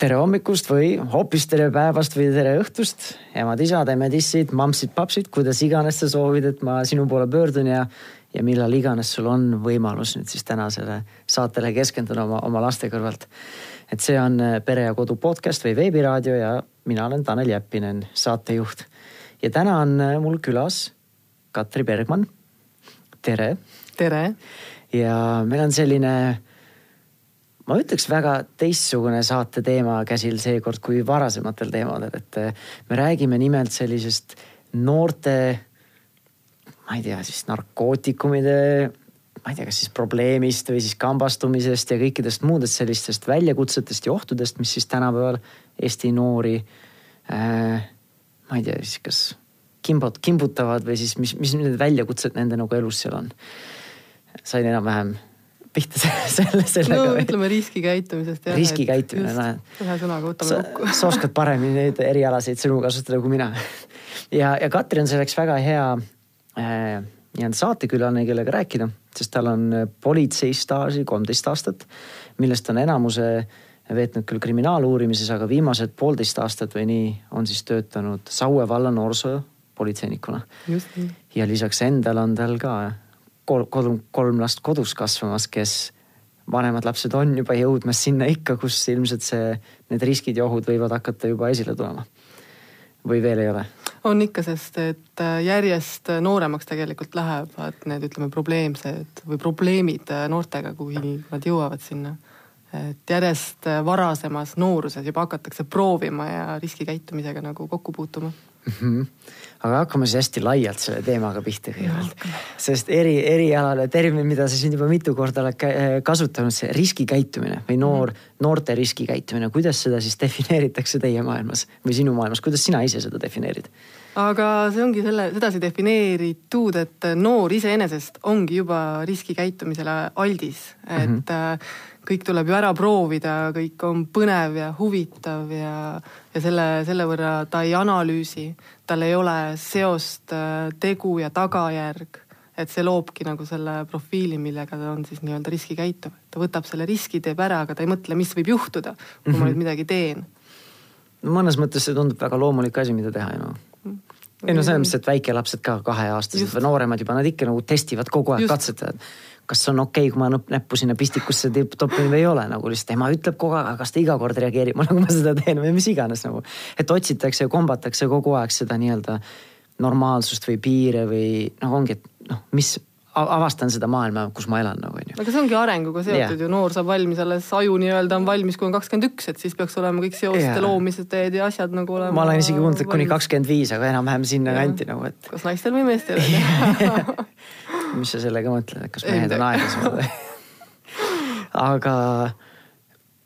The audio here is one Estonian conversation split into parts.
tere hommikust või hoopis tere päevast või tere õhtust, emad-isad, emmed-issid, mammsid-papsid, kuidas iganes sa soovid, et ma sinu poole pöördun ja, ja millal iganes sul on võimalus nüüd siis tänasele saatele keskenduda oma, oma laste kõrvalt. et see on äh, Pere ja Kodu podcast või veebiraadio ja mina olen Tanel Jeppinen, saatejuht. ja täna on äh, mul külas Katri Bergmann. tere. tere. ja meil on selline ma ütleks väga teistsugune saate teema käsil seekord kui varasematel teemadel, et eh, me räägime nimelt sellisest noorte, ma ei tea, siis narkootikumide, ma ei tea, kas siis probleemist või siis kambastumisest ja kõikidest muudest sellistest väljakutsetest ja ohtudest, mis siis tänapäeval Eesti noori äh,, ma ei tea siis kas kimbut-, kimbutavad või siis mis, mis need väljakutsed nende nagu elus seal on. sain enam-vähem pihta selle, sellega no, ütleme riskikäitumisest. riskikäitumine, näed. ühe sõnaga võtame kokku. sa oskad paremini neid erialaseid sõnu kasutada kui mina. ja, ja Katri on selleks väga hea äh, nii-öelda saatekülaline, kellega rääkida, sest tal on politseistaaži kolmteist aastat, millest on enamuse veetnud küll kriminaaluurimises, aga viimased poolteist aastat või nii on siis töötanud Saue valla noorsoopolitseinikuna. ja lisaks endal on tal ka kolm, kolm, kolm last kodus kasvamas, kes vanemad lapsed on juba jõudmas sinna ikka, kus ilmselt see, need riskid ja ohud võivad hakata juba esile tulema. või veel ei ole? on ikka, sest et äh, järjest nooremaks tegelikult lähevad need, ütleme, probleemsed või probleemid äh, noortega, kui nad jõuavad sinna. et järjest varasemas nooruses juba hakatakse proovima ja riskikäitumisega nagu kokku puutuma mm. -hmm. aga hakkame siis hästi laialt selle teemaga pihta kõigepealt. sest eri, erialane termin, mida sa siin juba mitu korda oled äh, kasutanud, see riskikäitumine või noor mm, -hmm. noorte riskikäitumine, kuidas seda siis defineeritakse teie maailmas või sinu maailmas, kuidas sina ise seda defineerid? Aga see ongi selle, sedasi defineeritud, et noor iseenesest ongi juba riskikäitumisele aldis, et mm -hmm kõik tuleb ju ära proovida, kõik on põnev ja huvitav ja, ja selle, selle võrra ta ei analüüsi, tal ei ole seost äh, tegu ja tagajärg. et see loobki nagu selle profiili, millega ta on siis nii-öelda riskikäituv. ta võtab selle riski, teeb ära, aga ta ei mõtle, mis võib juhtuda, kui mm -hmm. ma mhm. nüüd midagi teen. mõnes mõttes see tundub väga loomulik asi, mida teha ju noh ei no selles mõttes, et väikelapsed ka kaheaastased või nooremad juba, nad ikka nagu testivad kogu aeg, katsetavad. Kas on okei okay,, kui ma näppu sinna pistikusse topin või ei ole, nagu lihtsalt ema ütleb kogu aeg, aga kas ta iga kord reageerib kui ma seda teen või mis iganes nagu. et otsitakse ja kombatakse kogu aeg seda nii-öelda normaalsust või piire või noh, ongi, et noh, mis avastan seda maailma, kus ma elan nagu onju. aga see ongi arenguga seotud yeah. ju, noor saab valmis alles, aju nii-öelda on valmis, kui on kakskümmend üks, et siis peaks olema kõik seoste yeah. loomised ja asjad nagu olema. ma olen isegi kuulnud, et kuni kakskümmend viis, aga enam-vähem sinna kanti nagu, et. kas naistel või meestel mis sa sellega mõtled, et kas mehed on aeglasemad või? aga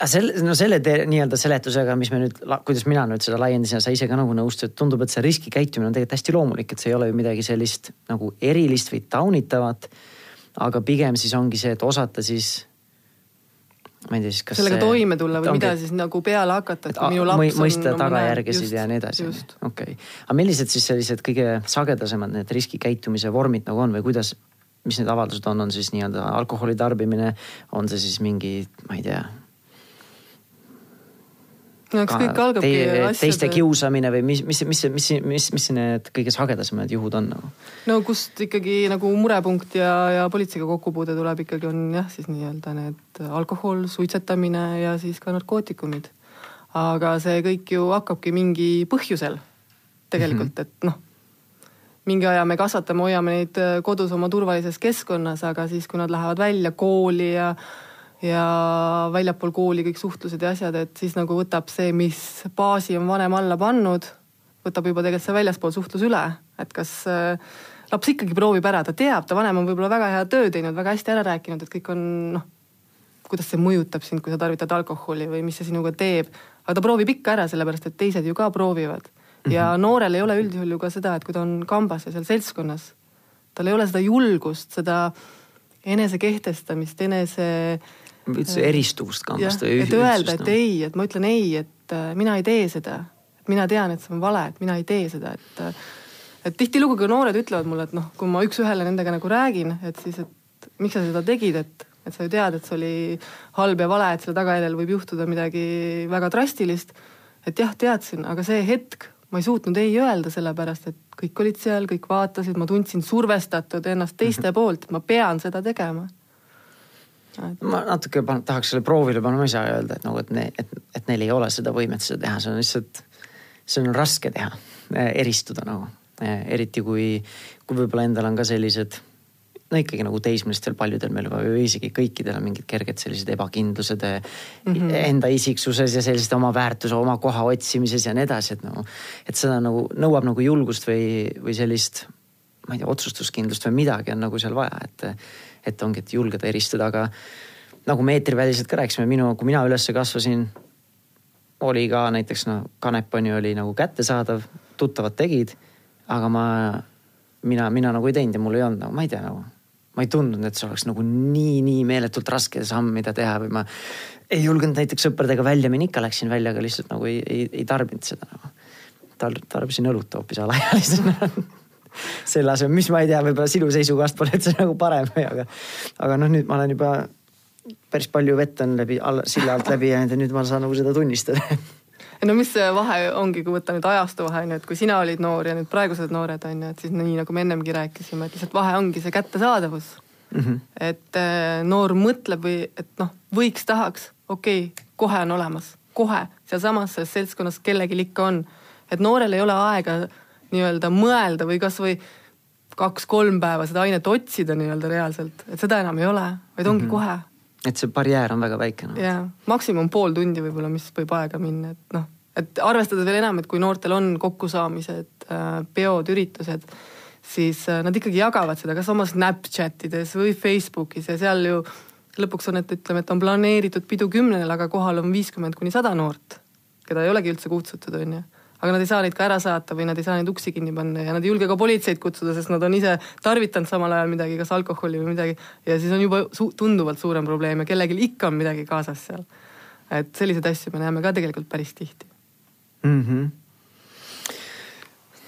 selle, no selle nii-öelda seletusega, mis me nüüd, kuidas mina nüüd seda laiendasin ja sa ise ka nagu nõustud, tundub, et see riskikäitumine on tegelikult hästi loomulik, et see ei ole ju midagi sellist nagu erilist või taunitavat. aga pigem siis ongi see, et osata siis ma ei tea siis, kas sellega see, toime tulla või ongi, mida siis nagu peale hakata, et kui minu laps on mõista tagajärgesid ja nii edasi. okei okay., aga millised siis sellised kõige sagedasemad need riskikäitumise vormid nagu on või kuidas, mis need avaldused on, on siis nii-öelda alkoholi tarbimine, on see siis mingi, ma ei tea no eks kõik algabki te, asjade. teiste kiusamine või mis, mis, mis, mis, mis, mis need kõige sagedasemad juhud on nagu? no kust ikkagi nagu murepunkt ja, ja politseiga kokkupuude tuleb ikkagi on jah, siis nii-öelda need alkohol, suitsetamine ja siis ka narkootikumid. aga see kõik ju hakkabki mingi põhjusel tegelikult mm, -hmm. et noh mingi aja me kasvatame, hoiame neid kodus oma turvalises keskkonnas, aga siis, kui nad lähevad välja kooli ja ja väljapool kooli kõik suhtlused ja asjad, et siis nagu võtab see, mis baasi on vanem alla pannud, võtab juba tegelikult see väljaspool suhtlus üle, et kas äh, laps ikkagi proovib ära, ta teab, ta vanem on võib-olla väga hea töö teinud, väga hästi ära rääkinud, et kõik on noh, kuidas see mõjutab sind, kui sa tarvitad alkoholi või mis see sinuga teeb. aga ta proovib ikka ära, sellepärast et teised ju ka proovivad. ja mhm. noorel ei ole üldjuhul ju ka seda, et kui ta on kambas ja seal seltskonnas, tal ei ole seda julgust, seda enesekehtestamist, enese üldse eristuvust kambast või et öelda, et ei, et ma ütlen ei, et äh, mina ei tee seda. mina tean, et see on vale, et mina ei tee seda, et äh, et tihtilugu ka noored ütlevad mulle, et noh, kui ma üks-ühele nendega nagu räägin, et siis, et miks sa seda tegid, et, et sa ju tead, et see oli halb ja vale, et selle tagajärjel võib juhtuda midagi väga drastilist. et jah, teadsin, aga see hetk ma ei suutnud ei öelda, sellepärast et kõik olid seal, kõik vaatasid, ma tundsin survestatud ennast teiste -hmm. poolt, ma pean seda tegema. Ma natuke tahaks selle proovile panna, ma ei saa öelda, et nagu, et ne-, et, et neil ei ole seda võimet seda teha, see on lihtsalt, see on raske teha, eristuda nagu. eriti kui, kui võib-olla endal on ka sellised no ikkagi nagu teismelistel paljudel meil või isegi kõikidel on mingid kerged sellised ebakindlused mm -hmm. enda isiksuses ja sellised oma väärtuse, oma koha otsimises ja nii edasi, et nagu. et seda nagu nõuab nagu julgust või, või sellist, ma ei tea, otsustuskindlust või midagi on nagu seal vaja, et. Et ongi, et julgeda eristuda, aga nagu me eetriväliselt ka rääkisime, minu, kui mina üles kasvasin. oli ka näiteks noh, kanep on ju, oli nagu kättesaadav, tuttavad tegid, aga ma mina, mina nagu ei teinud ja mul ei olnud nagu, ma ei tea nagu ma ei tundnud, et see oleks nagu nii, nii meeletult raske samm, mida teha või ma ei julgenud näiteks sõpradega välja minna, ikka läksin välja, aga lihtsalt nagu ei, ei, ei tarbinud seda nagu. Tar-, tarbisin õlut hoopis alaealisena selle asemel, mis ma ei tea, võib-olla sinu seisukohast pole üldse nagu parem aga, aga noh, nüüd ma olen juba päris palju vett on läbi, silla alt läbi jäänud ja nüüd ma saan nagu seda tunnistada no mis see vahe ongi, kui võtta nüüd ajastu vahe on ju, et kui sina olid noor ja nüüd praegused noored on ju, et siis nii nagu me ennemgi rääkisime, et lihtsalt vahe ongi see kättesaadavus mm. -hmm. et äh, noor mõtleb või et noh, võiks, tahaks, okei okay,, kohe on olemas, kohe sealsamas selles seltskonnas kellelgi ikka on. et noorel ei ole aega nii-öelda mõelda või kasvõi kaks-kolm päeva seda ainet otsida nii-öelda reaalselt, et seda enam ei ole, vaid ongi mm -hmm. kohe. Et see barjäär on väga väike no.. jaa, maksimum pool tundi võib-olla, mis võib aega minna, et noh, et arvestades veel enam, et kui noortel on kokkusaamised, äh, peod, üritused, siis äh, nad ikkagi jagavad seda kas oma Snapchatides või Facebookis ja seal ju lõpuks on, et ütleme, et on planeeritud pidu kümnele, aga kohal on viiskümmend kuni sada noort, keda ei olegi üldse kutsutud, on ju aga nad ei saa neid ka ära saata või nad ei saa neid uksi kinni panna ja nad ei julge ka politseid kutsuda, sest nad on ise tarvitanud samal ajal midagi, kas alkoholi või midagi. ja siis on juba su tunduvalt suurem probleem ja kellelgi ikka on midagi kaasas seal. et selliseid asju me näeme ka tegelikult päris tihti mm. -hmm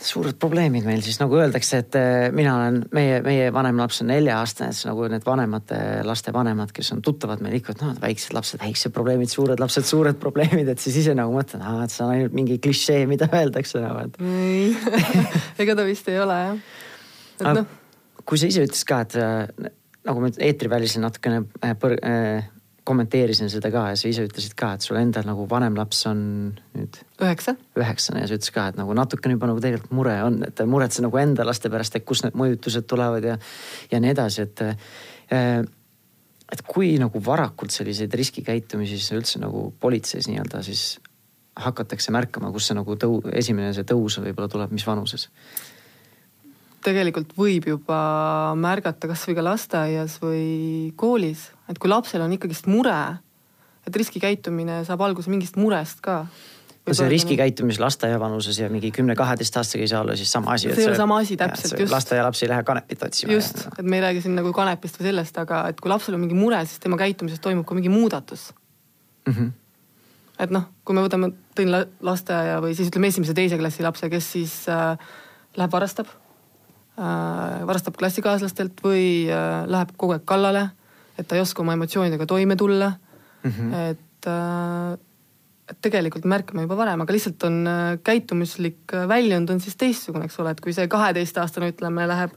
suured probleemid meil siis nagu öeldakse, et eh, mina olen, meie, meie vanem laps on nelja-aastane, siis nagu need vanemate laste vanemad, kes on tuttavad meil ikka, et noh, väiksed lapsed, väiksed probleemid, suured lapsed, suured probleemid, et siis ise nagu mõtlen, et see on ainult mingi klišee, mida öeldakse nagu, et. ega ta vist ei ole jah. et noh. kui sa ise ütlesid ka, et eh, nagu me eetrivälisel natukene äh, põr- äh, kommenteerisin seda ka ja sa ise ütlesid ka, et sul endal nagu vanem laps on nüüd. üheksa. üheksane ja sa ütlesid ka, et nagu natukene juba nagu tegelikult mure on, et muretse nagu enda laste pärast, et kust need mõjutused tulevad ja, ja nii edasi, et. Äh, et kui nagu varakult selliseid riskikäitumisi siis üldse nagu politseis nii-öelda siis hakatakse märkama, kus see nagu tõu-, esimene see tõus võib-olla tuleb, mis vanuses? Tegelikult võib juba märgata kasvõi ka lasteaias või koolis, et kui lapsel on ikkagist mure, et riskikäitumine saab alguse mingist murest ka. no see riskikäitumis lasteaia vanuses ja mingi kümne-kaheteist aastasega ei saa olla siis sama asi. see ei ole sama asi täpselt, just. lasteaialaps ei lähe kanepit otsima. just, et me ei räägi siin nagu kanepist või sellest, aga et kui lapsel on mingi mure, siis tema käitumises toimub ka mingi muudatus mm. -hmm. et noh, kui me võtame, tõin lasteaia või siis ütleme esimese-teise klassi lapse, kes siis äh, läheb varastab varastab klassikaaslastelt või äh, läheb kogu aeg kallale, et ta ei oska oma emotsioonidega toime tulla mm. -hmm. et, äh, et tegelikult märkame juba varem, aga lihtsalt on käitumuslik väljund on siis teistsugune, eks ole, et kui see kaheteistaastane, ütleme, läheb,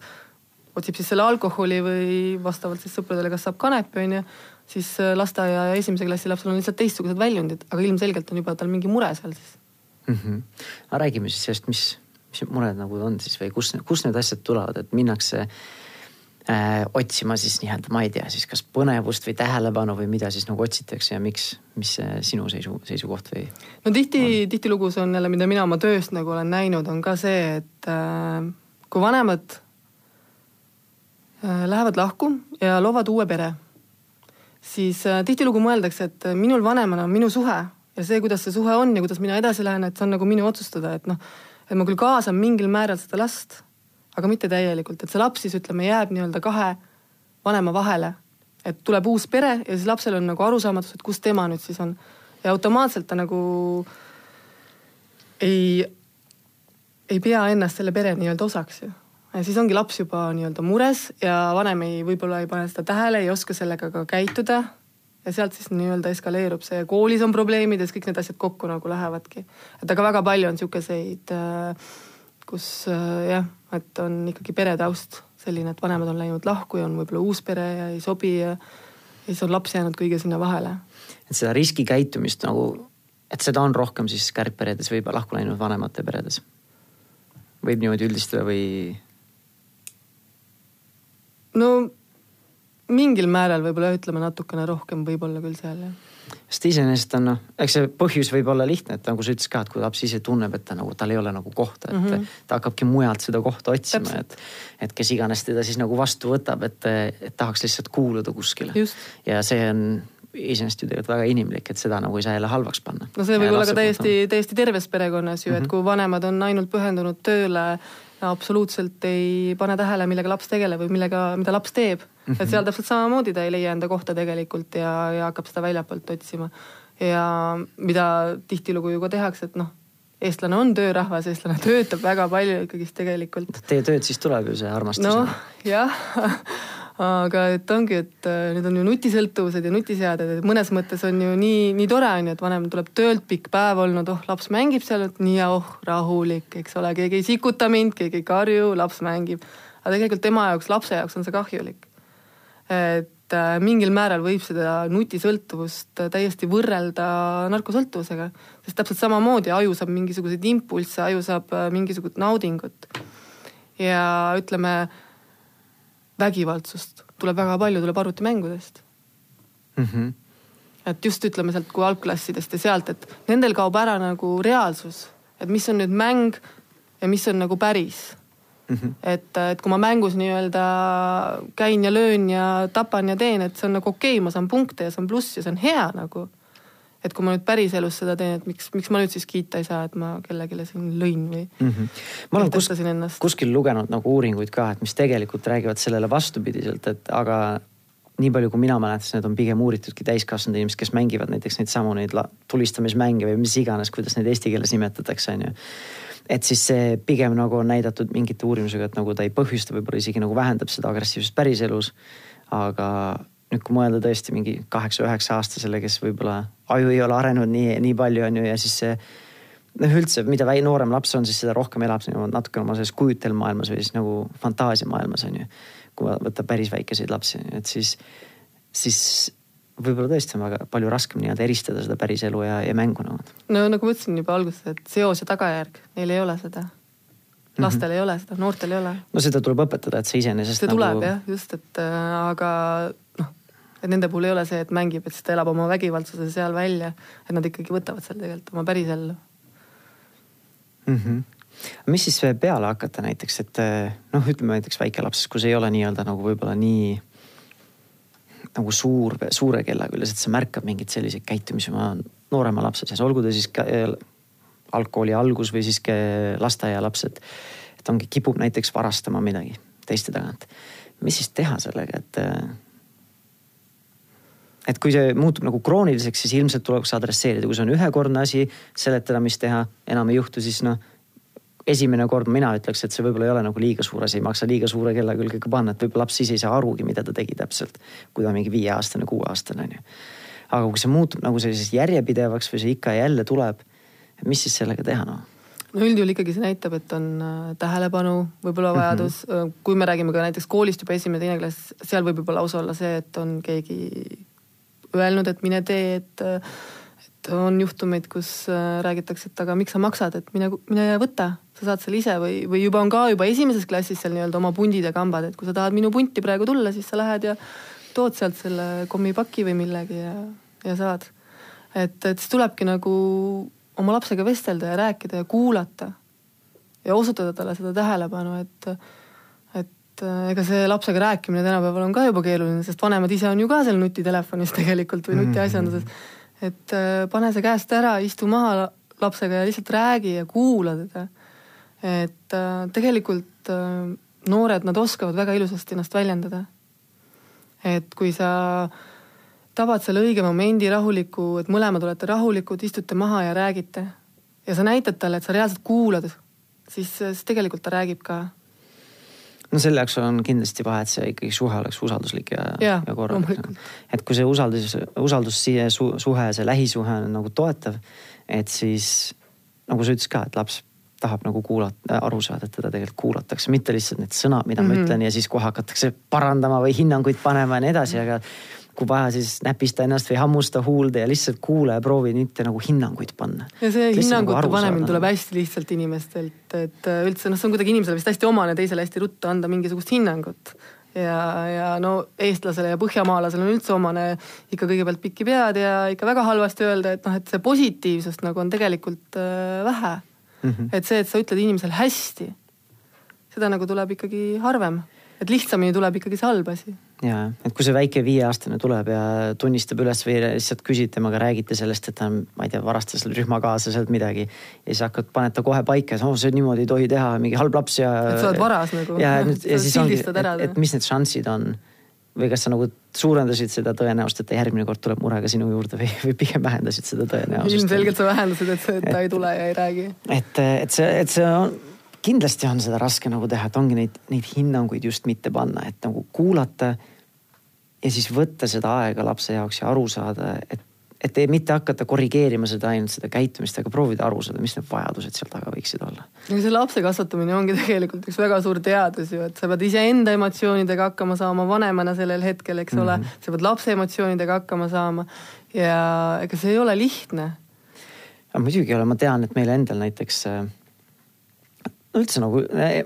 otsib siis selle alkoholi või vastavalt siis sõpradele, kas saab kanepi, on ju, siis lasteaia ja esimese klassi lapsel on lihtsalt teistsugused väljundid, aga ilmselgelt on juba tal mingi mure seal siis mm. -hmm. aga räägime siis sellest, mis mis mured nagu on siis või kus, kust need asjad tulevad, et minnakse äh, otsima siis nii-öelda, ma ei tea, siis kas põnevust või tähelepanu või mida siis nagu otsitakse ja miks, mis see sinu seisu, seisukoht või? no tihti, tihtilugu see on jälle, mida mina oma tööst nagu olen näinud, on ka see, et äh, kui vanemad äh, lähevad lahku ja loovad uue pere, siis äh, tihtilugu mõeldakse, et minul vanemana on minu suhe ja see, kuidas see suhe on ja kuidas mina edasi lähen, et see on nagu minu otsustada, et noh et ma küll kaasan mingil määral seda last, aga mitte täielikult, et see laps siis ütleme, jääb nii-öelda kahe vanema vahele. et tuleb uus pere ja siis lapsel on nagu arusaamatus, et kus tema nüüd siis on. ja automaatselt ta nagu ei, ei pea ennast selle pere nii-öelda osaks ju. siis ongi laps juba nii-öelda mures ja vanem ei, võib-olla ei pane seda tähele, ei oska sellega ka käituda. Ja sealt siis nii-öelda eskaleerub see, koolis on probleemid ja siis kõik need asjad kokku nagu lähevadki. et aga väga palju on sihukeseid, kus jah, et on ikkagi peretaust selline, et vanemad on läinud lahku ja on võib-olla uus pere ja ei sobi ja, ja siis on laps jäänud kõige sinna vahele. et seda riskikäitumist nagu, et seda on rohkem siis kärgperedes või lahku läinud vanemate peredes? võib niimoodi üldistada või? no mingil määral võib-olla ütleme natukene rohkem võib-olla küll seal jah sest iseenesest on noh, eks see põhjus võib olla lihtne, et nagu sa ütlesid ka, et kui laps ise tunneb, et ta nagu, tal ei ole nagu kohta, et mm -hmm. ta hakkabki mujalt seda kohta otsima, et. et kes iganes teda siis nagu vastu võtab, et, et tahaks lihtsalt kuuluda kuskile. ja see on iseenesest ju tegelikult väga inimlik, et seda nagu ei saa jälle halvaks panna. no see võib olla ka täiesti, täiesti terves perekonnas ju mm, -hmm. et mhm. kui vanemad on ainult pühendunud tööle absoluutselt ei pane tähele, millega laps tegeleb või millega, mida laps teeb mm. -hmm. et seal täpselt samamoodi ta ei leia enda kohta tegelikult ja, ja hakkab seda väljapoolt otsima. ja mida tihtilugu ju ka tehakse, et noh, eestlane on töörahvas, eestlane töötab väga palju ikkagist tegelikult. Teie tööd siis tuleb ju see armastus? noh, jah aga et ongi, et äh, nüüd on ju nutisõltuvused ja nutiseaded, et mõnes mõttes on ju nii, nii tore on ju, et vanem tuleb töölt, pikk päev olnud, oh laps mängib seal, et nii ja oh rahulik, eks ole, keegi ei sikuta mind, keegi ei karju, laps mängib. aga tegelikult tema jaoks, lapse jaoks on see kahjulik. et äh, mingil määral võib seda nutisõltuvust täiesti võrrelda narkosõltuvusega, sest täpselt samamoodi aju saab mingisuguseid impulsse, aju saab äh, mingisugust naudingut. ja ütleme vägivaldsust tuleb väga palju, tuleb arvutimängudest mm. -hmm. et just ütleme sealt kui algklassidest ja sealt, et nendel kaob ära nagu reaalsus, et mis on nüüd mäng ja mis on nagu päris mm. -hmm. et, et kui ma mängus nii-öelda käin ja löön ja tapan ja teen, et see on nagu okei okay,, ma saan punkte ja see on pluss ja see on hea nagu et kui ma nüüd päriselus seda teen, et miks, miks ma nüüd siis kiita ei saa, et ma kellelegi siin lõin või mm. -hmm. ma olen kus, kuskil lugenud nagu uuringuid ka, et mis tegelikult räägivad sellele vastupidiselt, et aga nii palju, kui mina mäletan, need on pigem uuritudki täiskasvanud inimesed, kes mängivad näiteks neid samu neid tulistamismänge või mis iganes, kuidas neid eesti keeles nimetatakse, on ju. et siis see pigem nagu on näidatud mingite uurimusega, et nagu ta ei põhjusta, võib-olla isegi nagu vähendab seda agressiivsust päriselus. aga nüüd, kui mõelda tõesti mingi kaheksa-üheksa aastasele, kes võib-olla aju ei ole arenenud nii, nii palju, on ju, ja siis see noh, üldse, mida väi-, noorem laps on, siis seda rohkem elab natuke oma selles kujutelmaailmas või siis nagu fantaasiamaailmas on ju. kui võtta päris väikeseid lapsi, et siis, siis võib-olla tõesti on väga palju raskem nii-öelda eristada seda päris elu ja, ja mängu nagu. no nagu ma ütlesin juba alguses, et seos ja tagajärg, neil ei ole seda. lastel mm -hmm. ei ole seda, noortel ei ole. no seda tuleb õpetada, et see iseenesest. see nagu... tuleb jah, just, et äh, aga et nende puhul ei ole see, et mängib, et siis ta elab oma vägivaldsuse seal välja, et nad ikkagi võtavad seal tegelikult oma päris ellu mm. -hmm. mis siis peale hakata näiteks, et noh, ütleme näiteks väikelapses, kus ei ole nii-öelda nagu võib-olla nii nagu suur, suure kellaga üles, et see märkab mingeid selliseid käitumisi oma noorema lapse seas, olgu ta siis ka algkooli algus või siis lasteaialapsed. et ongi, kipub näiteks varastama midagi teiste tagant. mis siis teha sellega, et et kui see muutub nagu krooniliseks, siis ilmselt tuleks adresseerida, kui see on ühekordne asi, seletada, mis teha, enam ei juhtu, siis noh. esimene kord mina ütleks, et see võib-olla ei ole nagu liiga suur asi, ei maksa liiga suure kella külge ka panna, et võib-olla laps ise ei saa arugi, mida ta tegi täpselt. kui ta on mingi viieaastane, kuueaastane on ju. aga kui see muutub nagu selliseks järjepidevaks või see ikka ja jälle tuleb, mis siis sellega teha noh? no üldjuhul ikkagi see näitab, et on äh, tähelepanu, võib-olla vajadus mm, -hmm. kui me räägime ka näiteks koolist juba esimene, teine klass, seal võib juba lausa olla see, et on keegi öelnud, et mine tee, et et on juhtumeid, kus äh, räägitakse, et aga miks sa maksad, et mine, mine võta, sa saad selle ise või, või juba on ka juba esimeses klassis seal nii-öelda oma pundid ja kambad, et kui sa tahad minu punti praegu tulla, siis sa lähed ja tood sealt selle kommipaki või millegi ja, ja saad. et, et siis tulebki nagu oma lapsega vestelda ja rääkida ja kuulata ja osutada talle seda tähelepanu, et et äh, ega see lapsega rääkimine tänapäeval on ka juba keeruline, sest vanemad ise on ju ka seal nutitelefonis tegelikult või nutiasjanduses. et äh, pane see käest ära, istu maha lapsega ja lihtsalt räägi ja kuula teda. et äh, tegelikult noored, nad oskavad väga ilusasti ennast väljendada. et kui sa tabad selle õige momendi rahuliku, et mõlemad olete rahulikud, istute maha ja räägite ja sa näitad talle, et sa reaalselt kuulad, siis, siis tegelikult ta räägib ka no selle jaoks on kindlasti vaja, et see ikkagi suhe oleks usalduslik ja, Jaa, ja korralik et kui see usaldus, usaldussuhe, see lähisuhe on nagu toetav, et siis nagu sa ütlesid ka, et laps tahab nagu kuulata, aru saada, et teda tegelikult kuulatakse, mitte lihtsalt need sõnad, mida mm -hmm. ma Mhm. ütlen ja siis kohe hakatakse parandama või hinnanguid panema ja nii edasi, aga kui vaja, siis näpista ennast või hammusta huulde ja lihtsalt kuula ja proovi mitte nagu hinnanguid panna. ja see Lihtsalt hinnangute nagu panemine tuleb hästi lihtsalt inimestelt, et üldse noh, see on kuidagi inimesele vist hästi omane teisele hästi ruttu anda mingisugust hinnangut. ja, ja no eestlasele ja põhjamaalasele on üldse omane ikka kõigepealt pikki pead ja ikka väga halvasti öelda, et noh, et see positiivsust nagu on tegelikult äh, vähe mm. -hmm. et see, et sa ütled inimesele hästi, seda nagu tuleb ikkagi harvem, et lihtsamini tuleb ikkagi see halb asi ja, et kui see väike viieaastane tuleb ja tunnistab üles või lihtsalt küsid temaga, räägite sellest, et ta on, ma ei tea, varastas rühmakaaslaselt midagi. ja siis hakkad, paned ta kohe paika, et oh, see niimoodi ei tohi teha, mingi halb laps ja. Et sa oled varas nagu. ja Jah, nüüd ja siis ongi, et, et mis need šanssid on või kas sa nagu suurendasid seda tõenäosust, et ta järgmine kord tuleb murega sinu juurde või, või pigem vähendasid seda tõenäosust? ilmselgelt sa vähendasid, et ta ei tule ja ei räägi. et, et see, et see on, kindlasti on seda raske nagu teha, et ongi neid, neid hinnanguid just mitte panna, et nagu kuulata ja siis võtta seda aega lapse jaoks ja aru saada, et, et ei, mitte hakata korrigeerima seda ainult seda käitumist, aga proovida aru saada, mis need vajadused seal taga võiksid olla. no see lapse kasvatamine ongi tegelikult üks väga suur teadus ju, et sa pead iseenda emotsioonidega hakkama saama vanemana sellel hetkel, eks ole mm, -hmm. sa pead lapse emotsioonidega hakkama saama ja ega see ei ole lihtne. muidugi ei ole, ma tean, et meil endal näiteks äh, üldse nagu,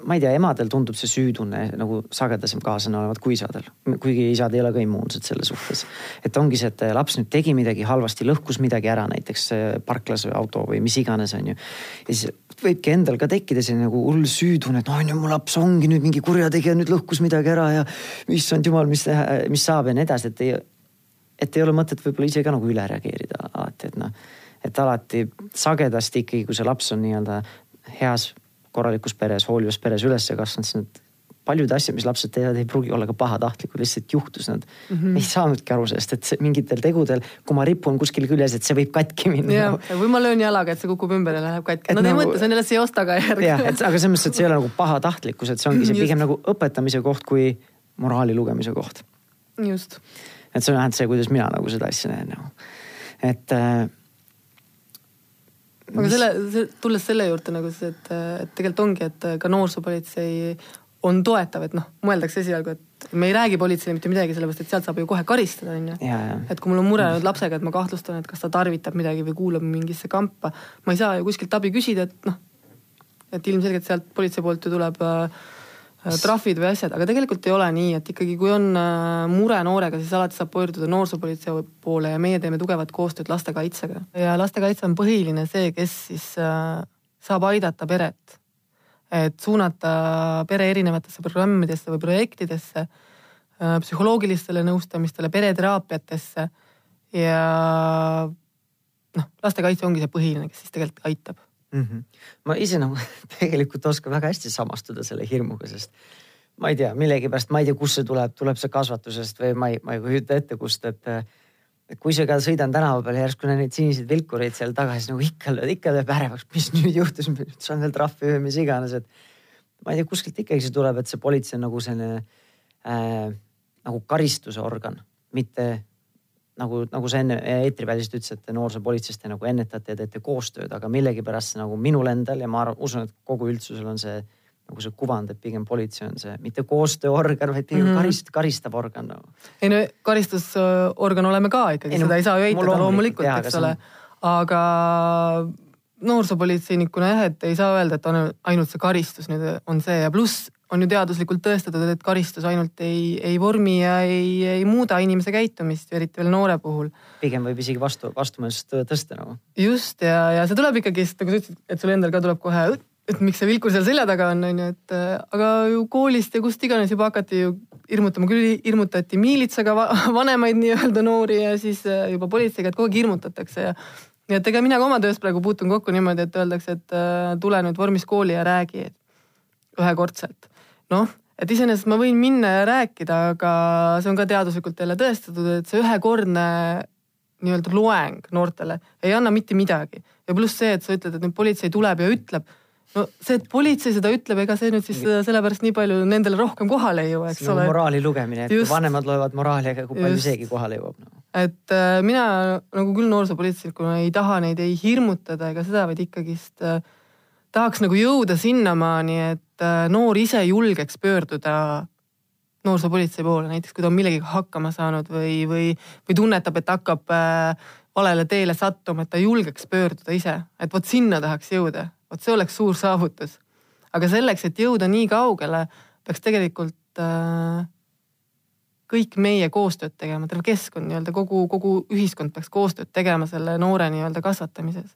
ma ei tea, emadel tundub see süütunne nagu sagedasem kaasana olevat kui isadel, kuigi isad ei ole ka immuunsed selle suhtes. et ongi see, et laps nüüd tegi midagi halvasti, lõhkus midagi ära, näiteks äh, parklas või auto või mis iganes, onju. ja siis võibki endal ka tekkida selline nagu hull süütunne, et on ju, mu laps ongi nüüd mingi kurjategija, nüüd lõhkus midagi ära ja issand jumal, mis, mis saab ja nii edasi, et ei, et ei ole mõtet võib-olla ise ka nagu üle reageerida alati, et noh, et alati sagedasti ikkagi, kui see laps on nii-öelda heas korralikus peres, hoolivas peres üles kasvanud, siis need paljud asjad, mis lapsed teevad, ei pruugi olla ka pahatahtlikud, lihtsalt juhtus, nad mm -hmm. ei saanudki aru sellest, et see, mingitel tegudel, kui ma ripun kuskil küljes, et see võib katki minna ja, või ma löön jalaga, et see kukub ümber ja läheb katki. Nad ei nagu- mõtle, see on jälle seos tagajärg. jah, et aga selles mõttes, et see ei ole nagu pahatahtlikkus, et see ongi see Just. pigem nagu õpetamise koht kui moraali lugemise koht just, et see on vähemalt see, kuidas mina nagu seda asja näen nagu, et äh,. Aga selle, tulles selle juurde nagu see, et, et tegelikult ongi, et ka noorsoopolitsei on toetav, et noh, mõeldakse esialgu, et me ei räägi politseile mitte midagi, sellepärast et sealt saab ju kohe karistada, onju. ja, ja et kui mul on mure nüüd lapsega, et ma kahtlustan, et kas ta tarvitab midagi või kuulab mingisse kampa, ma ei saa ju kuskilt abi küsida, et noh, et ilmselgelt sealt politsei poolt ju tuleb äh, trahvid või asjad, aga tegelikult ei ole nii, et ikkagi, kui on äh, mure noorega, siis alati saab pöörduda noorsoopolitsei poole ja meie teeme tugevat koostööd lastekaitsega. ja lastekaitse on põhiline see, kes siis äh, saab aidata peret. et suunata pere erinevatesse programmidesse või projektidesse, psühholoogilistele nõustamistele, pereteraapiatesse ja noh, lastekaitse ongi see põhiline, kes siis tegelikult aitab mm. -hmm. ma ise nagu tegelikult oskan väga hästi samastuda selle hirmuga, sest ma ei tea, millegipärast ma ei tea, kust see tuleb, tuleb see kasvatusest või ma ei, ma ei kujuta ette, kust, et et kui sa ka sõidan tänava peal järsku näed neid siniseid vilkureid seal taga, siis nagu ikka ikka lööb ärevaks, mis nüüd juhtus, nüüd saan veel trahvi või mis iganes, et ma ei tea, kuskilt ikkagi see tuleb, et see politsei on nagu selline äh, nagu karistuse organ, mitte nagu, nagu sa enne eetriväliselt ütlesid, et noorsoopolitseis te nagu ennetate ja teete koostööd, aga millegipärast see nagu minul endal ja ma arvan, usun, et kogu üldsusel on see nagu see kuvand, et pigem politsei on see mitte koostööorgan, vaid pigem mm. -hmm. karist, karistav organ nagu.. ei no karistusorgan oleme ka ikkagi, Ei no, seda ei saa ju eitada loomulikult, loomulikult, eks ole aga noorsoopolitseinikuna jah, et ei saa öelda, et on ainult see karistus nüüd on see ja pluss on ju teaduslikult tõestatud, et karistus ainult ei, ei vormi ja ei, ei muuda inimese käitumist, eriti veel noore puhul. pigem võib isegi vastu, vastumeelsust tõsta nagu. just ja, ja see tuleb ikkagist, nagu sa ütlesid, et sul endal ka tuleb kohe, et miks see vilkur seal selja taga on, onju, et äh, aga ju koolist ja kust iganes juba hakati ju hirmutama, küll hirmutati miilitsaga va vanemaid nii-öelda noori ja siis äh, juba politseiga, et kogu aeg hirmutatakse ja nii et ega mina ka oma töös praegu puutun kokku niimoodi, et öeldakse, et äh, tule nüüd vormis kooli ja räägi et ühekordselt. noh, et iseenesest ma võin minna ja rääkida, aga see on ka teaduslikult jälle tõestatud, et see ühekordne nii-öelda loeng noortele ei anna mitte midagi ja pluss see, et sa ütled, et nüüd politsei tuleb ja ütleb no see, et politsei seda ütleb, ega see nüüd siis sellepärast nii palju nendele rohkem kohale ei jõua, eks see ole. moraali lugemine, et Just. vanemad loevad moraali, aga kui palju seegi kohale jõuab no.. et äh, mina nagu küll noorsoopolitseininkuna ei taha neid ei hirmutada ega seda, vaid ikkagist äh, tahaks nagu jõuda sinnamaani, et äh, noor ise julgeks pöörduda noorsoopolitsei poole, näiteks kui ta on millegagi hakkama saanud või, või, või tunnetab, et hakkab äh, valele teele sattuma, et ta julgeks pöörduda ise, et vot sinna tahaks jõuda, vot see oleks suur saavutus. aga selleks, et jõuda nii kaugele, peaks tegelikult äh, kõik meie koostööd tegema, terve keskkond nii-öelda kogu, kogu ühiskond peaks koostööd tegema selle noore nii-öelda kasvatamises.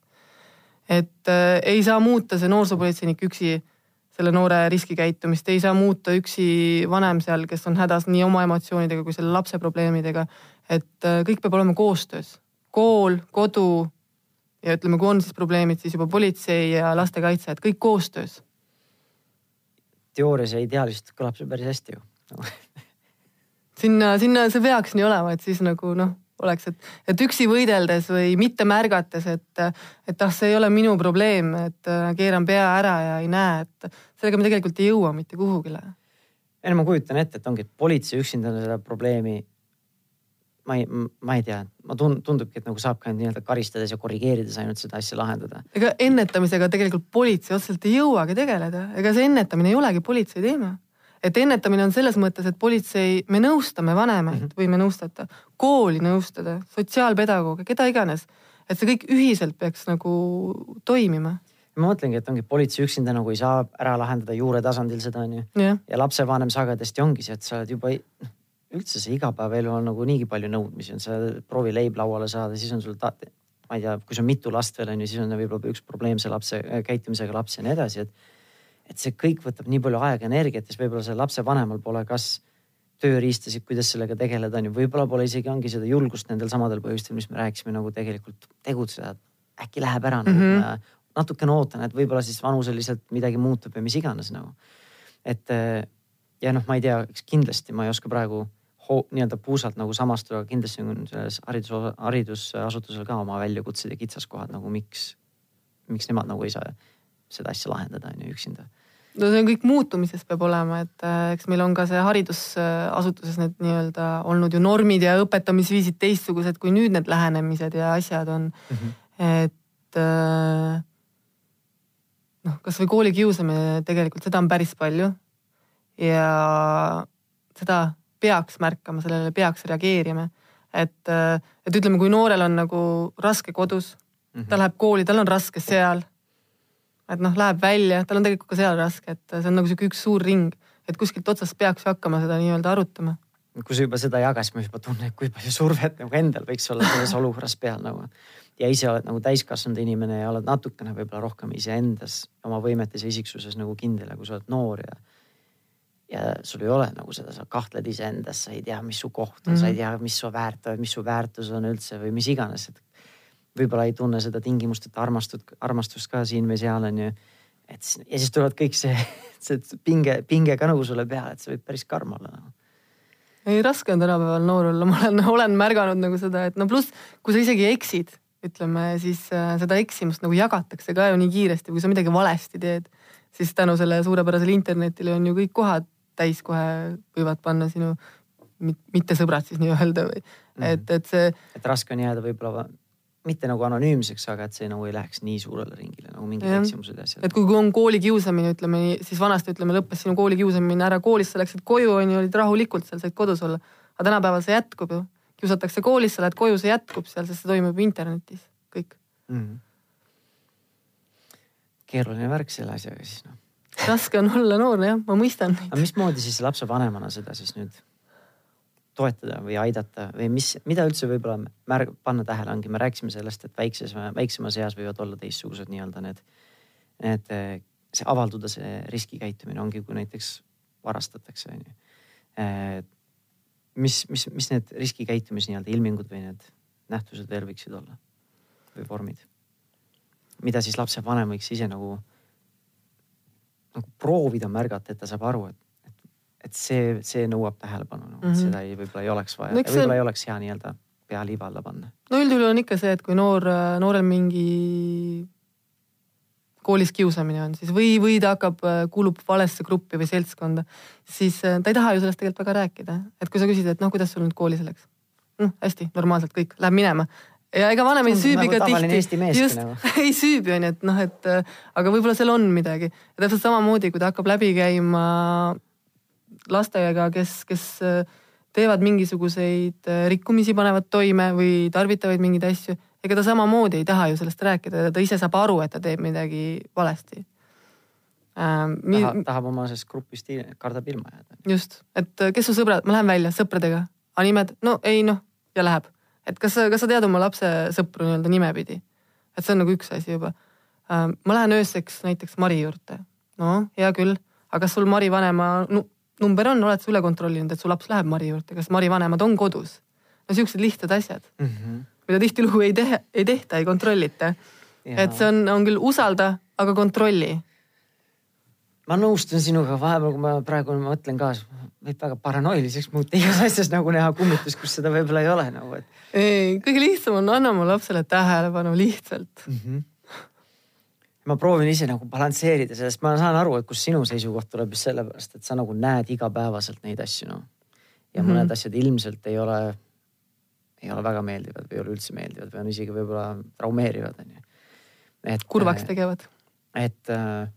et äh, ei saa muuta see noorsoopolitseinik üksi selle noore riskikäitumist, ei saa muuta üksi vanem seal, kes on hädas nii oma emotsioonidega kui selle lapse probleemidega. et äh, kõik peab olema koostöös, kool, kodu ja ütleme, kui on siis probleemid, siis juba politsei ja lastekaitse, et kõik koostöös. teoorias ja ideaalis kõlab see päris hästi ju sinna, sinna see peaks nii olema, et siis nagu noh, oleks, et, et üksi võideldes või mitte märgates, et, et ah, see ei ole minu probleem, et äh, keeran pea ära ja ei näe, et sellega me tegelikult ei jõua mitte kuhugile. ei no ma kujutan ette, et ongi, et politsei üksinda seda probleemi. ma ei, ma ei tea, ma tund-, tundubki, et nagu saab ka nii-öelda karistades ja korrigeerides ainult seda asja lahendada. ega ennetamisega tegelikult politsei otseselt ei jõuagi tegeleda, ega see ennetamine ei olegi politsei teema. Et ennetamine on selles mõttes, et politsei, me nõustame vanemaid mm -hmm. või me nõustada, kooli nõustada, sotsiaalpedagooge, keda iganes. et see kõik ühiselt peaks nagu toimima. ma mõtlengi, et ongi politsei üksinda nagu ei saa ära lahendada juure tasandil seda onju. jah, ja lapsevanem sagedasti ongi see, et sa oled juba, noh üldse see igapäevaelu on nagu niigi palju nõudmisi on, sa proovi leib lauale saada, siis on sul ta, ma ei tea, kui sul on mitu last veel on ju, siis on võib-olla üks probleemse lapse käitumisega laps ja nii edasi, et et see kõik võtab nii palju aega ja energiat ja siis võib-olla sellel lapsevanemal pole kas tööriistasid, kuidas sellega tegeleda on ju, võib-olla pole isegi ongi seda julgust nendel samadel põhjustel, mis me rääkisime nagu tegelikult tegutseda. äkki läheb ära nagu mm, -hmm. natukene ootan, et võib-olla siis vanuseliselt midagi muutub ja mis iganes nagu. et eh, ja noh, ma ei tea, kindlasti ma ei oska praegu nii-öelda puusalt nagu samastuda, aga kindlasti on selles haridus, haridusasutusel ka oma väljakutsed ja kitsaskohad nagu miks, miks nemad nagu ei saa seda asja lahendada on ju üksinda. no see on kõik muutumises peab olema, et äh, eks meil on ka see haridusasutuses need nii-öelda olnud ju normid ja õpetamisviisid teistsugused, kui nüüd need lähenemised ja asjad on mm. -hmm. et äh, noh, kasvõi koolikiusamine tegelikult seda on päris palju ja seda peaks märkama, sellele peaks reageerima. et, et ütleme, kui noorel on nagu raske kodus, Mhm. ta läheb kooli, tal on raske seal. Et noh, läheb välja, tal on tegelikult ka seal raske, et see on nagu sihuke üks suur ring, et kuskilt otsast peaks ju hakkama seda nii-öelda arutama. kui sa juba seda jagad, siis ma juba tunnen, kui palju survet nagu endal võiks olla selles olukorras peal nagu. ja ise oled nagu täiskasvanud inimene ja oled natukene võib-olla rohkem iseendas, oma võimetes ja isiksuses nagu kindel ja kui sa oled noor ja ja sul ei ole nagu seda, sa kahtled iseendas, sa ei tea, mis su koht on mm, -hmm. sa ei tea, mis su väärt, mis su väärtus on üldse või mis iganes, et võib-olla ei tunne seda tingimusteta armastust, armastust ka siin või seal on ju. et siis- ja siis tulevad kõik see, see pinge, pinge ka nagu sulle peale, et see võib päris karm olla nagu. ei, raske on tänapäeval noor olla, ma olen, olen märganud nagu seda, et no pluss, kui sa isegi eksid, ütleme siis äh, seda eksimust nagu jagatakse ka ju nii kiiresti, kui sa midagi valesti teed, siis tänu sellele suurepärasele internetile on ju kõik kohad täis kohe võivad panna sinu mit- mittesõbrad siis nii-öelda või mm, -hmm. et, et see et raske on jääda võib-olla mitte nagu anonüümseks, aga et see nagu ei läheks nii suurele ringile nagu mingid Jah. eksimused ja asjad et. kui kui on koolikiusamine, ütleme nii, siis vanasti ütleme, lõppes sinu koolikiusamine ära koolis, sa läksid koju on ju, olid rahulikult seal, said kodus olla. aga tänapäeval see jätkub ju, kiusatakse koolis, sa lähed koju, see jätkub seal, sest see toimub internetis, kõik. Mm -hmm. keeruline värk selle asjaga siis noh. raske on olla noor jah, ma mõistan aga mismoodi siis lapsevanemana seda siis nüüd toetada või aidata või mis, mida üldse võib-olla märg-, panna tähele ongi, me rääkisime sellest, et väikses, väiksemas eas võivad olla teistsugused nii-öelda need, need, see avalduda, see riskikäitumine ongi, kui näiteks varastatakse on ju. mis, mis, mis need riskikäitumise nii-öelda ilmingud või need nähtused veel võiksid olla või vormid? mida siis lapsevanem võiks ise nagu, nagu proovida märgata, et ta saab aru, et et see, see nõuab tähelepanu nagu, mm, -hmm. Seda ei, võib-olla ei oleks vaja No no,, eks see- võib-olla ei oleks hea nii-öelda pea liiva alla panna. no üldjuhul on ikka see, et kui noor, noorel mingi, koolis kiusamine on siis või, või ta hakkab, kuulub valesse gruppi või seltskonda, siis ta ei taha ju sellest tegelikult väga rääkida. et kui sa küsid, et noh, kuidas sul nüüd koolis läks? noh, hästi, normaalselt kõik, läheb minema ja ega vanem ei süübi nagu ka tihti. just, nagu. ei süübi onju, et noh, et aga võib-olla seal on midagi. ja täpselt samamoodi, kui ta hakkab läbi käima lastega, kes, kes teevad mingisuguseid rikkumisi, panevad toime või tarvitavad mingeid asju, ega ta samamoodi ei taha ju sellest rääkida, ta ise saab aru, et ta teeb midagi valesti ähm,. Mi... tahab, oma sellest grupist, kardab ilma jääda. just, et kes su sõbrad, ma lähen välja sõpradega, aga nimed, no ei noh ja läheb et kas kas sa tead oma lapse sõpru nii-öelda nimepidi? et see on nagu üks asi juba. Äh, ma lähen ööseks näiteks Mari juurde. no hea küll, aga kas sul Mari vanema number on, oled sa üle kontrollinud, et su laps läheb Mari juurde, kas Mari vanemad on kodus? no siuksed lihtsad asjad mm, -hmm. mida tihtilugu ei tehe, ei tehta, ei kontrollita. et see on, on küll usalda, aga kontrolli ma nõustun sinuga, vahepeal kui ma praegu mõtlen ka, võib väga paranoiliseks muuta igas asjas nagu näha kummitust, kus seda võib-olla ei ole nagu, et. ei, kõige lihtsam on anna oma lapsele tähelepanu lihtsalt mm. -hmm. Ma proovin ise nagu balansseerida sellest, ma saan aru, et kus sinu seisukoht tuleb just sellepärast, et sa nagu näed igapäevaselt neid asju noh. ja mm -hmm. mõned asjad ilmselt ei ole, ei ole väga meeldivad või ei ole üldse meeldivad või on isegi võib-olla traumeerivad onju. et. kurvaks tegevad. et äh,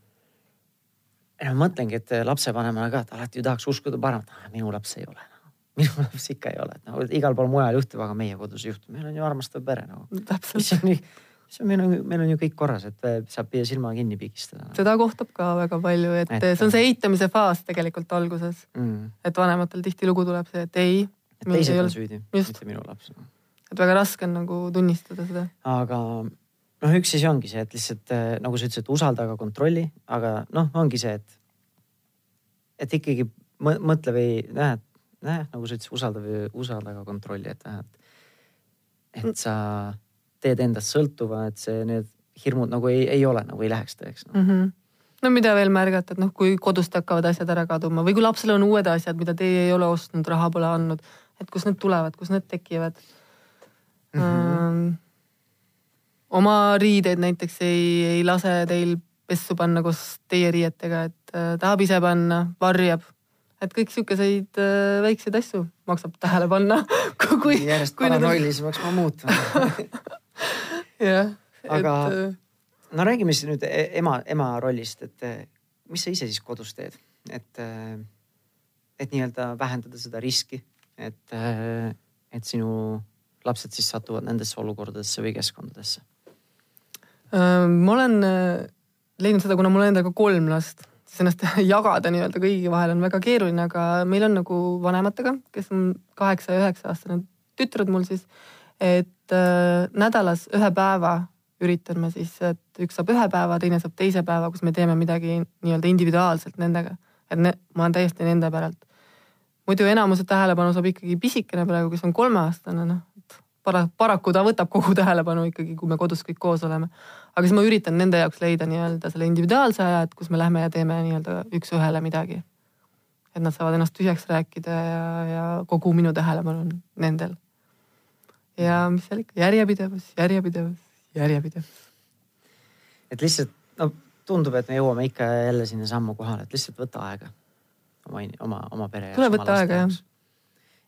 ja ma mõtlengi, et lapsevanemana ka, et alati ju tahaks uskuda paremat, minu laps ei ole no.. minu laps ikka ei ole, et noh, igal pool mujal juhtub, aga meie kodus ei juhtu, meil on ju armastav pere nagu no.. mis on nii, mis on, meil on, meil on ju kõik korras, et saab silma kinni pigistada. Seda kohtab ka väga palju, et, see on see eitamise faas tegelikult alguses. Mm.. et vanematel tihtilugu tuleb see, et ei. et teised on süüdi, mitte minu laps no.. et väga raske on nagu tunnistada seda. aga noh, üks asi ongi see, et lihtsalt äh, nagu sa ütlesid, usalda, aga kontrolli, aga noh, ongi see, et, et ikkagi mõtle või näed, näed nagu sa ütlesid, usalda või usalda, aga kontrolli, et noh, et, et sa teed endast sõltuva, et see, need hirmud nagu ei, ei ole nagu ei läheks tõeks no. Mm -hmm no mida veel märgata, et noh, kui kodust hakkavad asjad ära kaduma või kui lapsel on uued asjad, mida teie ei ole ostnud, raha pole andnud, et kust need tulevad, kust need tekivad mm. -hmm oma riideid näiteks ei, ei lase teil pessu panna koos teie riietega, et äh, tahab ise panna, varjab. et kõik sihukeseid äh, väikseid asju maksab tähele panna kui, järjest paranoilisemaks ma muutun jah. aga et, äh, no räägime siis nüüd e-, ema, ema rollist, et mis sa ise siis kodus teed, et, et nii-öelda vähendada seda riski, et, et sinu lapsed siis satuvad nendesse olukordadesse või keskkondadesse Äh, ma olen äh, leidnud seda, kuna mul on endal ka kolm last, siis ennast jagada nii-öelda kõigi vahel on väga keeruline, aga meil on nagu vanematega, kes on kaheksa ja üheksa aastane tütred mul siis, et äh, nädalas ühe päeva üritan ma siis, et üks saab ühe päeva, teine saab teise päeva, kus me teeme midagi nii-öelda individuaalselt nendega. et ne, ma olen täiesti nende päralt. muidu enamuse tähelepanu saab ikkagi pisikene praegu, kes on kolmeaastane, noh, para-, paraku ta võtab kogu tähelepanu ikkagi, kui me kodus kõik koos oleme. aga siis ma üritan nende jaoks leida nii-öelda selle individuaalse aja, et kus me lähme ja teeme nii-öelda üks-ühele midagi. et nad saavad ennast tühjaks rääkida ja, ja kogu minu tähelepanu on nendel. Ja mis seal ikka, järjepidevus, järjepidevus, järjepidevus. et lihtsalt, no tundub, et me jõuame ikka jälle sinnasamma kohale, et lihtsalt võta aega oma, oma, oma pere. tuleb võtta aega jah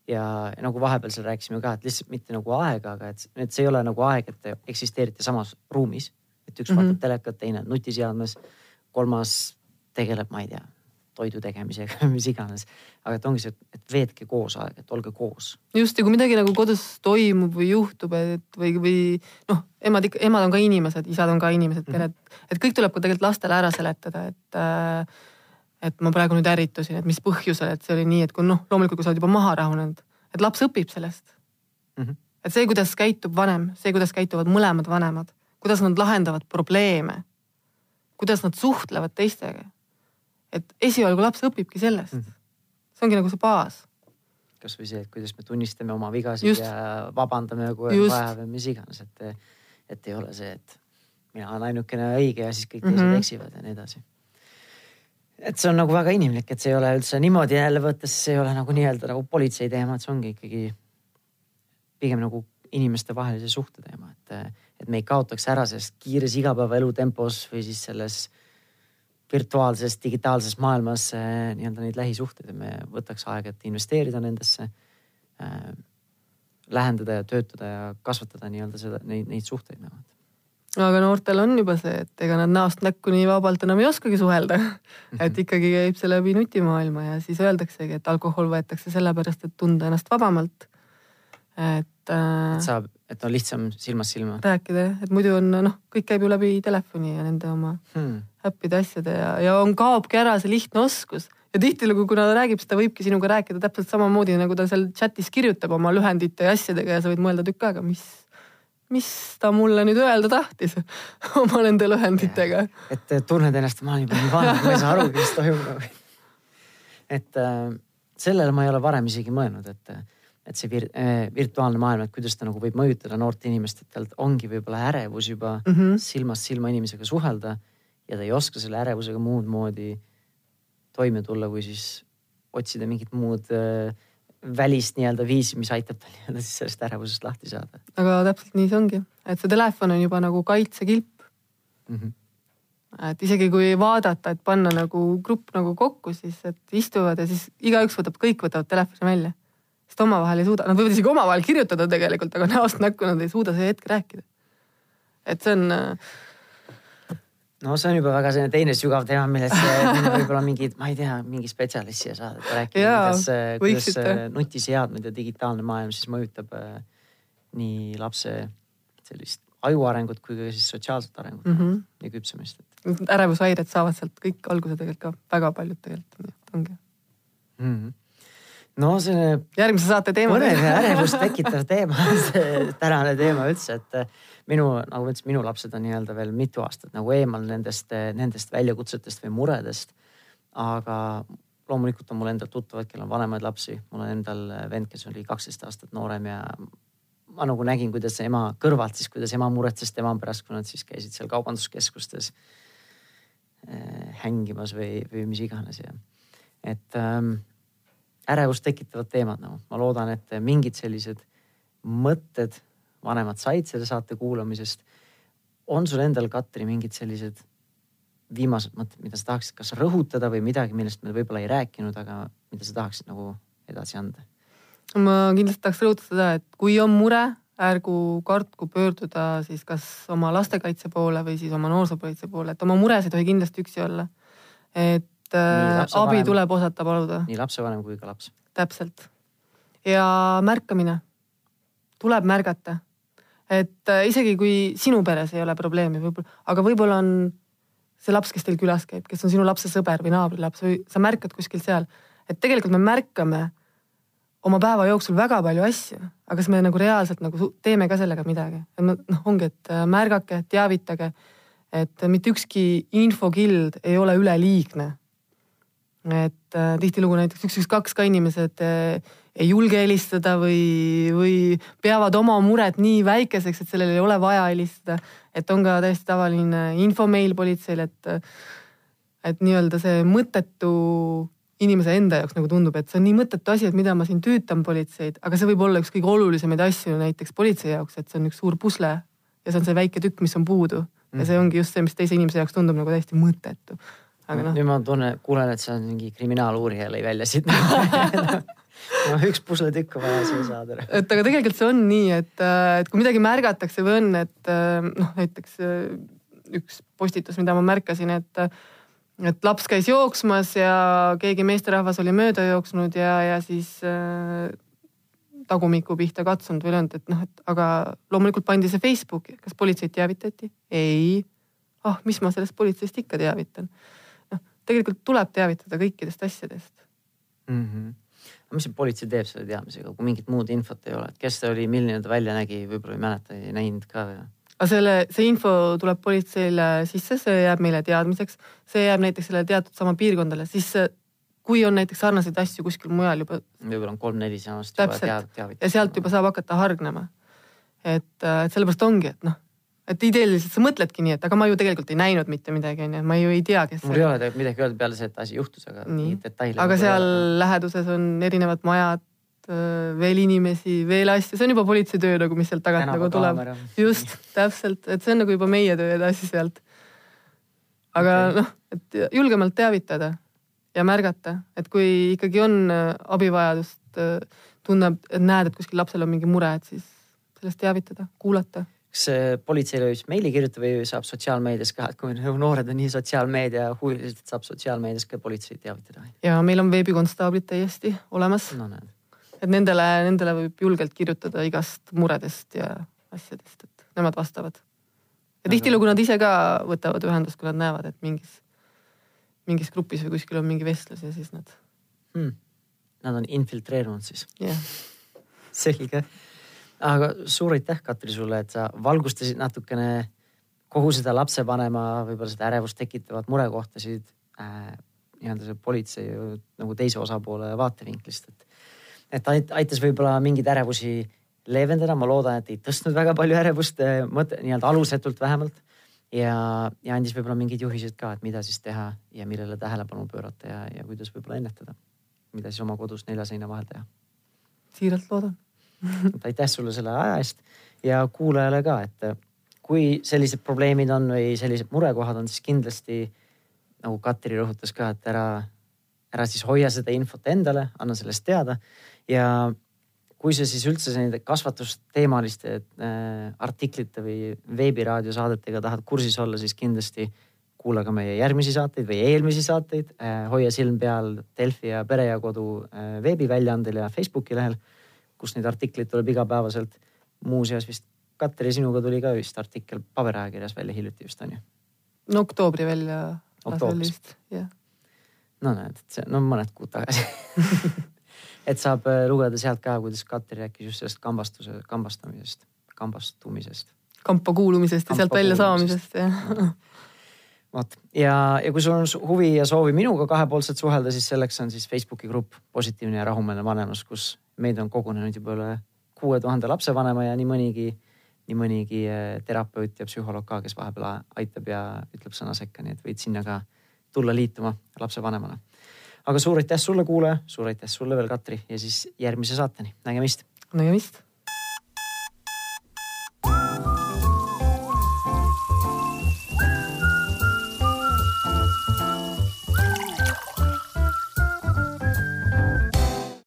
ja nagu vahepeal seal rääkisime ka, et lihtsalt mitte nagu aega, aga et, et see ei ole nagu aeg, et te eksisteerite samas ruumis. et üks mm -hmm. vaatab telekat, teine nutiseadmes, kolmas tegeleb, ma ei tea, toidu tegemisega mis iganes. aga et ongi see, et veetke koos aega, et olge koos. just ja kui midagi nagu kodus toimub või juhtub, et või, või noh, emad ikka, emad on ka inimesed, isad on ka inimesed, pered mm, -hmm. et kõik tuleb ka tegelikult lastele ära seletada, et äh, et ma praegu nüüd ärritusin, et mis põhjusel, et see oli nii, et kui noh, loomulikult kui sa oled juba maha rahunenud, et laps õpib sellest mm. -hmm. et see, kuidas käitub vanem, see, kuidas käituvad mõlemad vanemad, kuidas nad lahendavad probleeme, kuidas nad suhtlevad teistega. Et esialgu laps õpibki sellest mm. -hmm. see ongi nagu see baas. kasvõi see, et kuidas me tunnistame oma vigasid Just. ja vabandame, kui on vaja või mis iganes, et, et ei ole see, et mina olen ainukene õige ja siis kõik teised mm -hmm. eksivad ja nii edasi et see on nagu väga inimlik, et see ei ole üldse niimoodi jälle võttes, see ei ole nagu nii-öelda nagu politsei teema, et see ongi ikkagi pigem nagu inimestevahelise suhte teema, et, et me ei kaotaks ära selles kiires igapäevaelu tempos või siis selles virtuaalses, digitaalses maailmas äh, nii-öelda neid lähisuhteid ja me võtaks aega, et investeerida nendesse äh,. lähendada ja töötada ja kasvatada nii-öelda seda, neid, neid suhteid nagu aga noortel on juba see, et ega nad näost näkku nii vabalt enam ei oskagi suhelda. -hmm. et ikkagi käib see läbi nutimaailma ja siis öeldaksegi, et alkohol võetakse sellepärast, et tunda ennast vabamalt. et äh,. et saab, et on lihtsam silmast silma. rääkida jah, et muidu on noh, kõik käib ju läbi telefoni ja nende oma hmm. Äppide asjade ja, ja on, kaobki ära see lihtne oskus ja tihtilugu, kui ta räägib, siis ta võibki sinuga rääkida täpselt samamoodi, nagu ta seal chat'is kirjutab oma lühendite ja asjadega ja sa võid mõelda tükk aega, mis mis ta mulle nüüd öelda tahtis oma nende lühenditega. et tunned ennast, ma olen juba nii vana, ma ei saa arugi, mis toimub. et äh, sellele ma ei ole varem isegi mõelnud, et, et see vir, äh, virtuaalne maailm, et kuidas ta nagu võib mõjutada noort inimest, et tal ongi võib-olla ärevus juba mm -hmm. silmast silma inimesega suhelda ja ta ei oska selle ärevusega muud moodi toime tulla, kui siis otsida mingit muud äh, välist nii-öelda viisi, mis aitab tal nii-öelda siis sellest ärevusest lahti saada. aga täpselt nii see ongi, et see telefon on juba nagu kaitsekilp mm. -hmm. et isegi kui vaadata, et panna nagu grupp nagu kokku, siis et istuvad ja siis igaüks võtab, kõik võtavad telefoni välja. sest omavahel ei suuda, nad võivad isegi omavahel kirjutada tegelikult, aga näost näkku nad ei suuda see hetk rääkida. et see on äh, no see on juba väga selline teine sügav teema, millest võib-olla mingid, ma ei tea, mingi spetsialist siia saada, et rääkida, kuidas, kuidas äh, nutiseadmed ja digitaalne maailm siis mõjutab äh, nii lapse sellist aju arengut kui ka siis sotsiaalset arengut mm -hmm. ja küpsemist. ärevushäired saavad sealt kõik alguse tegelikult ka, väga paljud tegelikult, nii et ongi mm. -hmm no see. järgmise saate teema. põnev ja ärevust tekitav teema on see tänane teema üldse, et minu, nagu ma ütlesin, minu lapsed on nii-öelda veel mitu aastat nagu eemal nendest, nendest väljakutsetest või muredest. aga loomulikult on mul endal tuttavad, kellel on vanemaid lapsi, mul on endal vend, kes oli kaksteist aastat noorem ja ma nagu nägin, kuidas ema kõrvalt siis, kuidas ema muretses tema pärast, kui nad siis käisid seal kaubanduskeskustes äh, hängimas või, või mis iganes ja et ähm, ärevust tekitavad teemad nagu, ma loodan, et mingid sellised mõtted vanemad said selle saate kuulamisest. on sul endal, Katri, mingid sellised viimased mõtted, mida sa tahaksid kas rõhutada või midagi, millest me võib-olla ei rääkinud, aga mida sa tahaksid nagu edasi anda? ma kindlasti tahaks rõhutada seda, et kui on mure, ärgu kartku pöörduda siis kas oma lastekaitse poole või siis oma noorsoopolitsei poole, et oma mures ei tohi kindlasti üksi olla. et äh, abi tuleb osata paluda. nii lapsevanem kui ka laps. täpselt. ja märkamine, tuleb märgata et äh, isegi kui sinu peres ei ole probleemi võib-olla, aga võib-olla on see laps, kes teil külas käib, kes on sinu lapse sõber või naabrilaps või sa märkad kuskil seal, et tegelikult me märkame oma päeva jooksul väga palju asju, aga kas me nagu reaalselt nagu teeme ka sellega midagi, et noh, ongi, et äh, märgake, teavitage, et mitte ükski infokild ei ole üleliigne. Et äh, tihtilugu näiteks üks, üks, kaks ka inimesed äh, ei julge helistada või, või peavad oma muret nii väikeseks, et sellele ei ole vaja helistada. et on ka täiesti tavaline infomeil politseil, et, et nii-öelda see mõttetu inimese enda jaoks nagu tundub, et see on nii mõttetu asi, et mida ma siin tüütan politseid, aga see võib olla üks kõige olulisemaid asju näiteks politsei jaoks, et see on üks suur pusle ja see on see väike tükk, mis on puudu ja see ongi just see, mis teise inimese jaoks tundub nagu täiesti mõttetu. Aga noh. nüüd ma tunnen, kuulen, et see on mingi kriminaaluurija lõi välja siit no üks pusletükk on vaja siia saada. et aga tegelikult see on nii, et, äh, et kui midagi märgatakse või on, et äh, noh, näiteks äh, üks postitus, mida ma märkasin, et et laps käis jooksmas ja keegi meesterahvas oli mööda jooksnud ja, ja siis äh, tagumiku pihta katsunud või löönud, et noh, et aga loomulikult pandi see Facebooki, kas politseid teavitati? ei. ah mis ma sellest politseist ikka teavitan. Tegelikult tuleb teavitada kõikidest asjadest mm. -hmm mis see politsei teeb selle teadmisega, kui mingit muud infot ei ole, et kes ta oli, milline ta välja nägi, võib-olla ei mäleta, ei näinud ka ja aga selle, see info tuleb politseile sisse, see jääb meile teadmiseks, see jääb näiteks sellele teatud sama piirkondadele, siis kui on näiteks sarnaseid asju kuskil mujal juba. võib-olla on kolm-neli sammast juba teavitada. ja sealt juba saab hakata hargnema. et, et sellepärast ongi, et noh, et ideeliselt sa mõtledki nii, et aga ma ju tegelikult ei näinud mitte midagi, onju, ma ju ei tea, kes. mul ei ole tegelikult midagi öelda peale see, et asi juhtus, aga nii detaile. aga seal läheduses on erinevad majad, äh, veel inimesi, veel asju, see on juba politsei töö nagu, mis sealt tagant nagu tuleb. just, täpselt, et see on nagu juba meie töö edasi sealt. aga okay. noh, et julgemalt teavitada ja märgata, et kui ikkagi on äh, abivajadust, äh, tunneb, et näed, et kuskil lapsel on mingi mure, et siis sellest teavitada, kuulata kas politseile võib meili kirjutada või saab sotsiaalmeedias ka, et kui noored on nii sotsiaalmeedia huvilised, et saab sotsiaalmeedias ka politseid teavitada? ja meil on veebikonstaablid täiesti olemas no,. et nendele, nendele võib julgelt kirjutada igast muredest ja asjadest, et nemad vastavad. ja tihtilugu nad ise ka võtavad ühendust, kui nad näevad, et mingis, mingis grupis või kuskil on mingi vestlus ja siis nad hmm.. Nad on infiltreerunud siis? jah yeah. selge aga suur aitäh, Katri, sulle, et sa valgustasid natukene kogu seda lapsevanema võib-olla seda ärevust tekitavat murekohtasid äh, nii-öelda see politsei nagu teise osapoole vaatevinklist, et. et aitas võib-olla mingeid ärevusi leevendada, ma loodan, et ei tõstnud väga palju ärevust äh, mõte, nii-öelda alusetult vähemalt. ja, ja andis võib-olla mingeid juhiseid ka, et mida siis teha ja millele tähelepanu pöörata ja, ja kuidas võib-olla ennetada. mida siis oma kodus nelja seina vahel teha. siiralt loodan aitäh sulle selle aja eest ja kuulajale ka, et kui sellised probleemid on või sellised murekohad on, siis kindlasti nagu Katri rõhutas ka, et ära, ära siis hoia seda infot endale, anna sellest teada ja kui sa siis üldse nende kasvatusteemaliste äh, artiklite või veebiraadiosaadetega tahad kursis olla, siis kindlasti kuula ka meie järgmisi saateid või eelmisi saateid äh,. hoia silm peal Delfi ja Pere ja Kodu äh, veebiväljaandel ja Facebooki lehel kus neid artikleid tuleb igapäevaselt. muuseas vist Katri, sinuga tuli ka vist artikkel paberajakirjas välja hiljuti vist on ju? no oktoobri välja. oktoobris, jah. no näed, et see, no mõned kuud tagasi et saab äh, lugeda sealt ka, kuidas Katri rääkis just sellest kambastuse, kambastamisest, kambastumisest. kampa kuulumisest ja Kampa sealt välja saamisest, jah vot ja, ja kui sul on huvi ja soovi minuga kahepoolselt suhelda, siis selleks on siis Facebooki grupp Positiivne ja rahumeelne vanemus, kus meid on kogunenud juba üle kuue tuhande lapsevanema ja nii mõnigi, nii mõnigi eh, terapeut ja psühholoog ka, kes vahepeal aitab ja ütleb sõna sekka, nii et võid sinna ka tulla liituma lapsevanemana. aga suur aitäh sulle, kuulaja, suur aitäh sulle veel, Katri ja siis järgmise saateni, nägemist. nägemist